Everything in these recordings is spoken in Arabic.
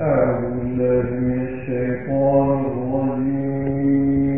أعوذ بالله من الشيطان الرجيم.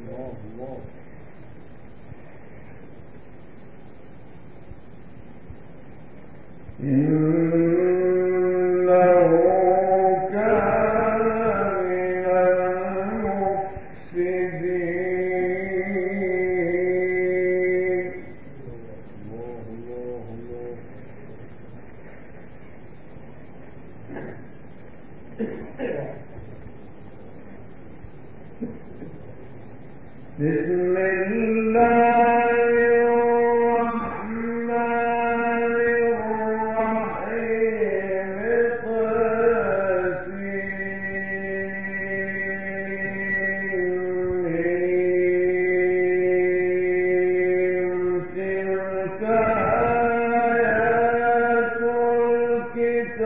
الله الله إن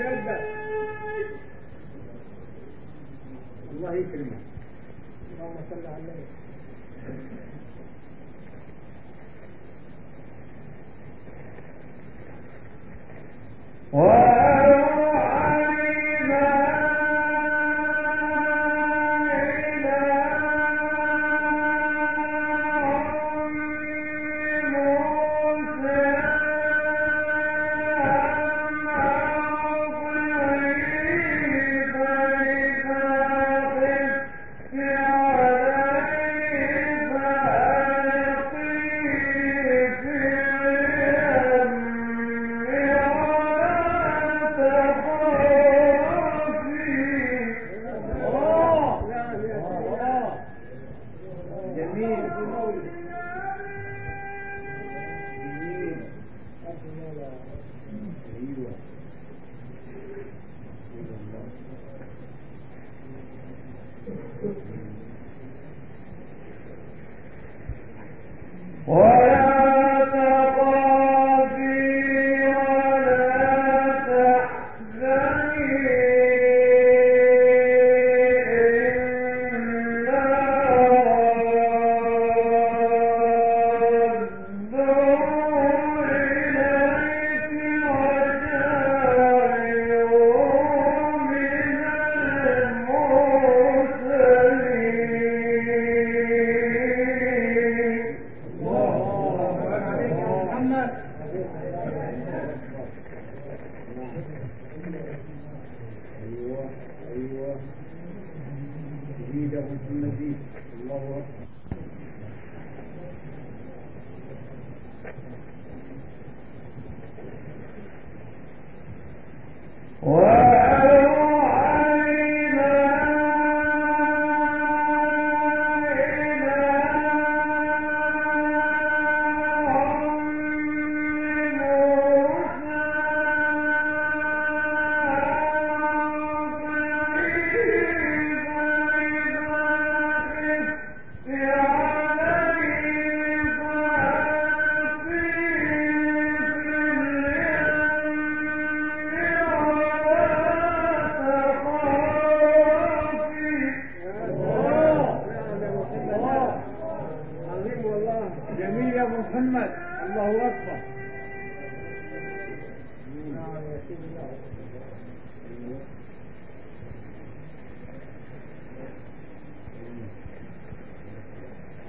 قلبك الله يكرمك اللهم صل على النبي وأوحينا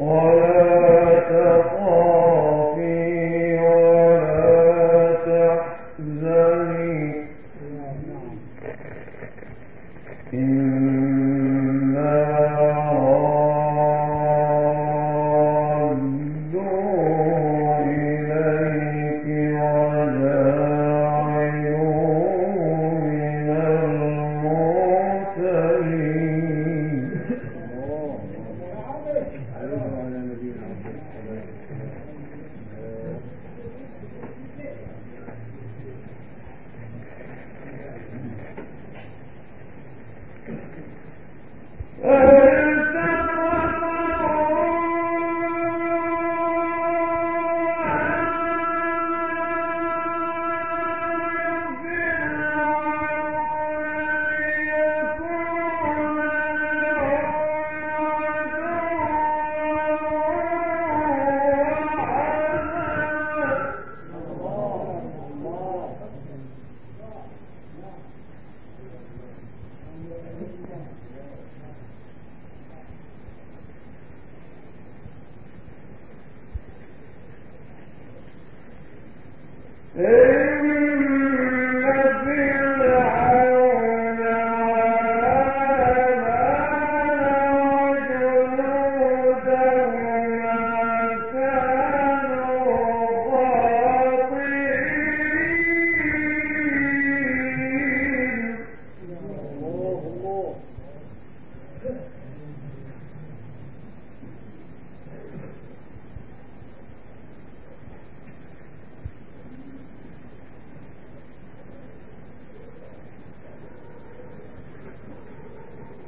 All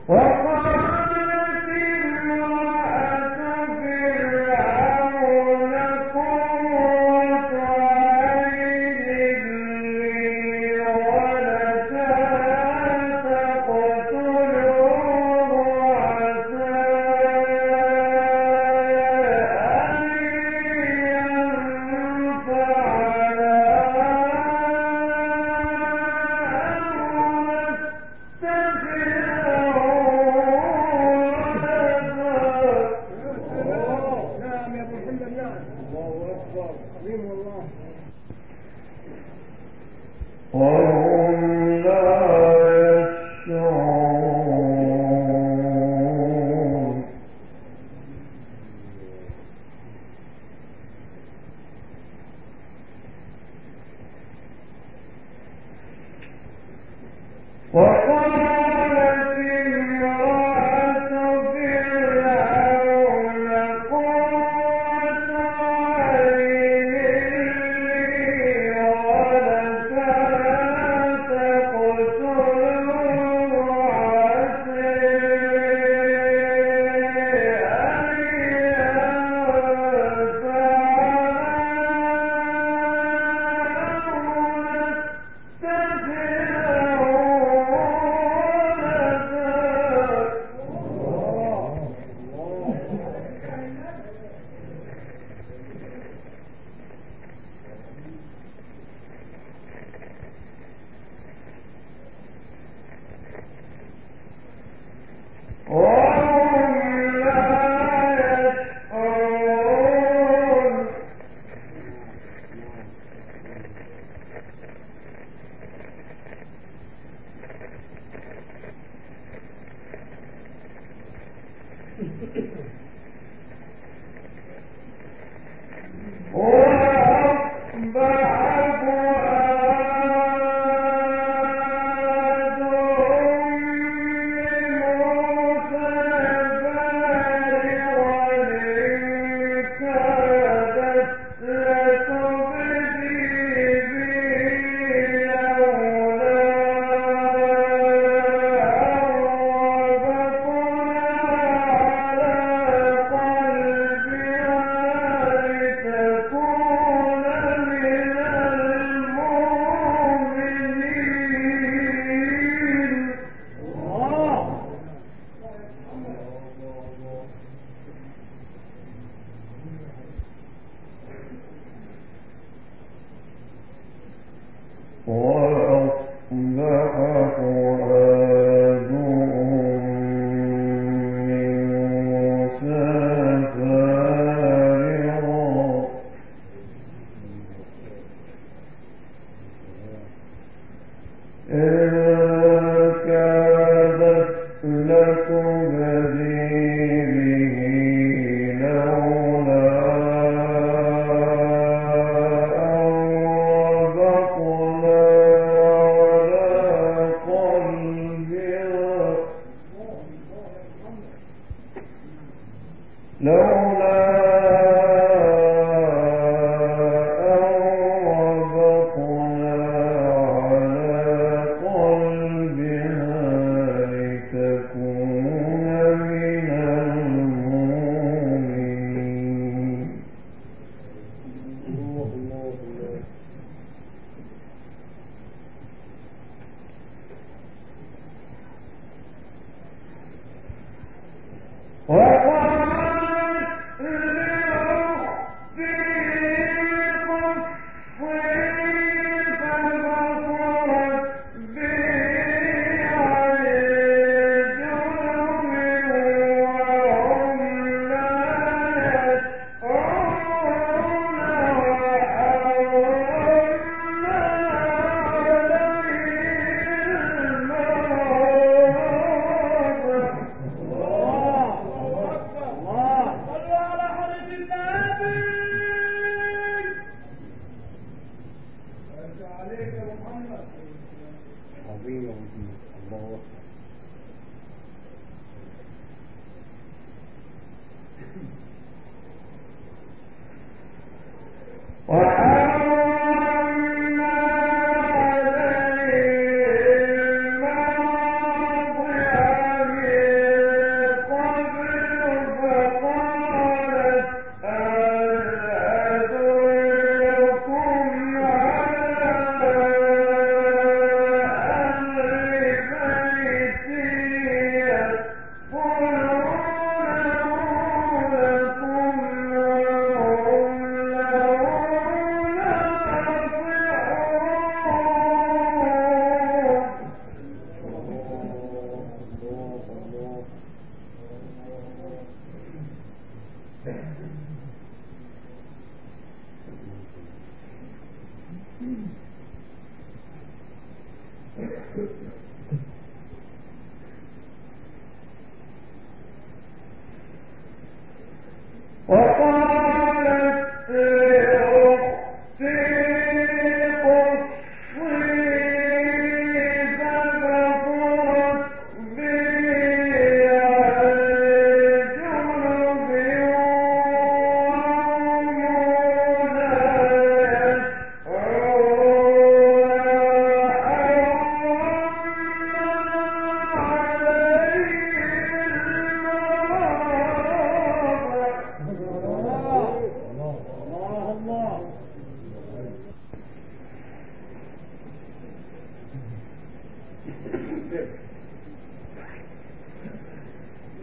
اور Ora,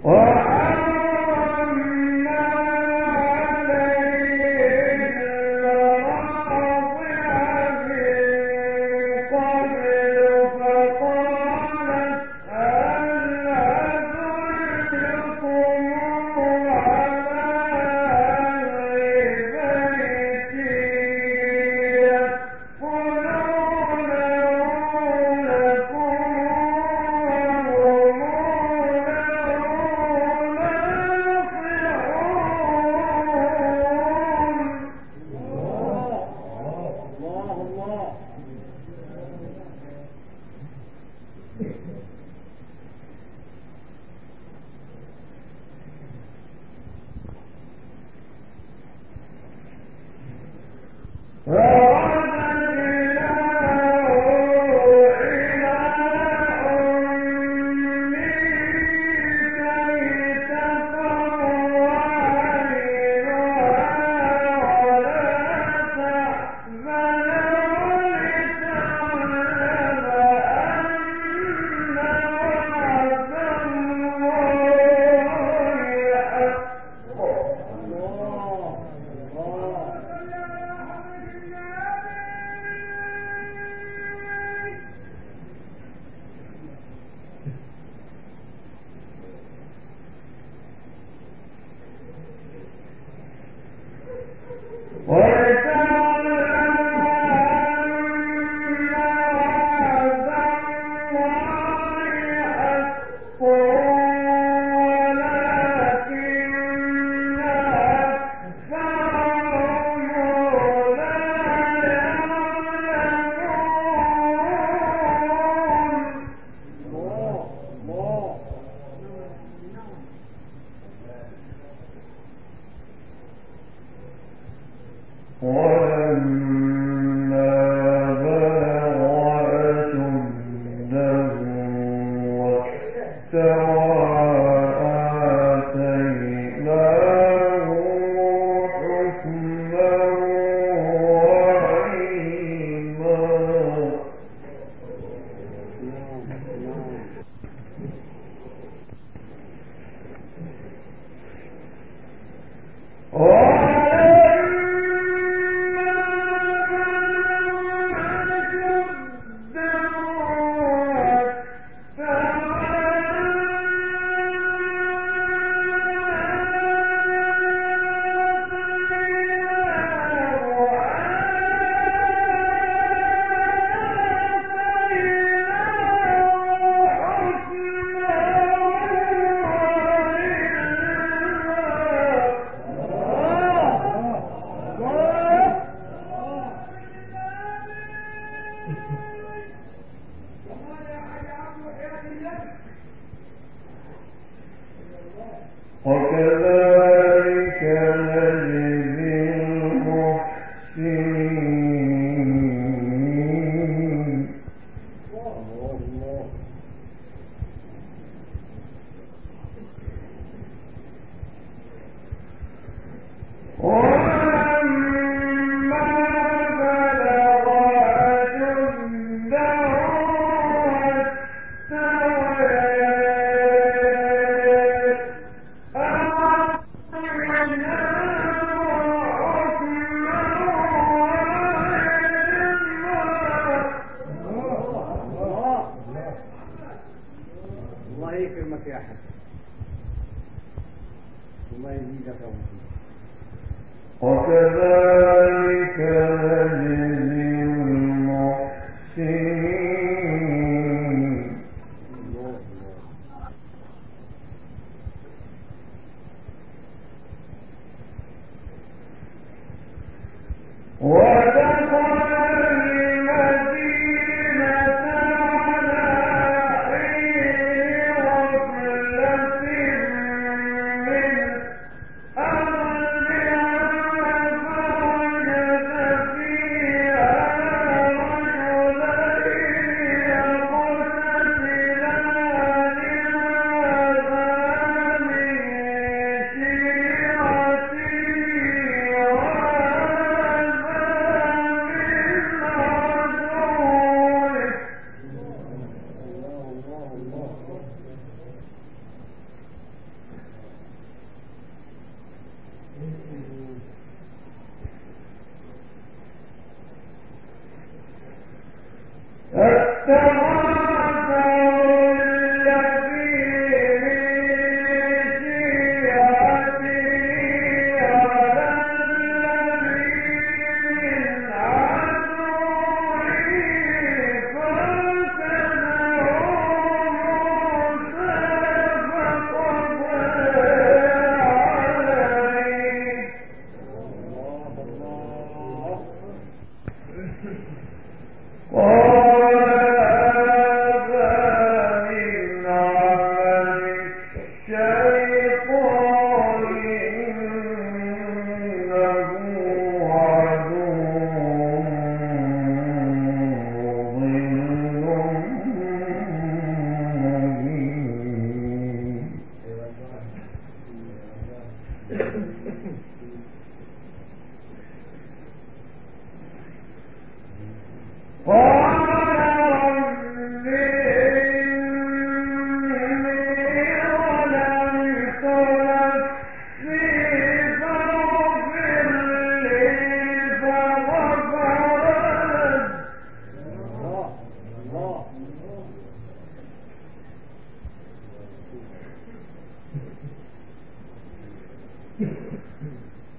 Oh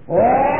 O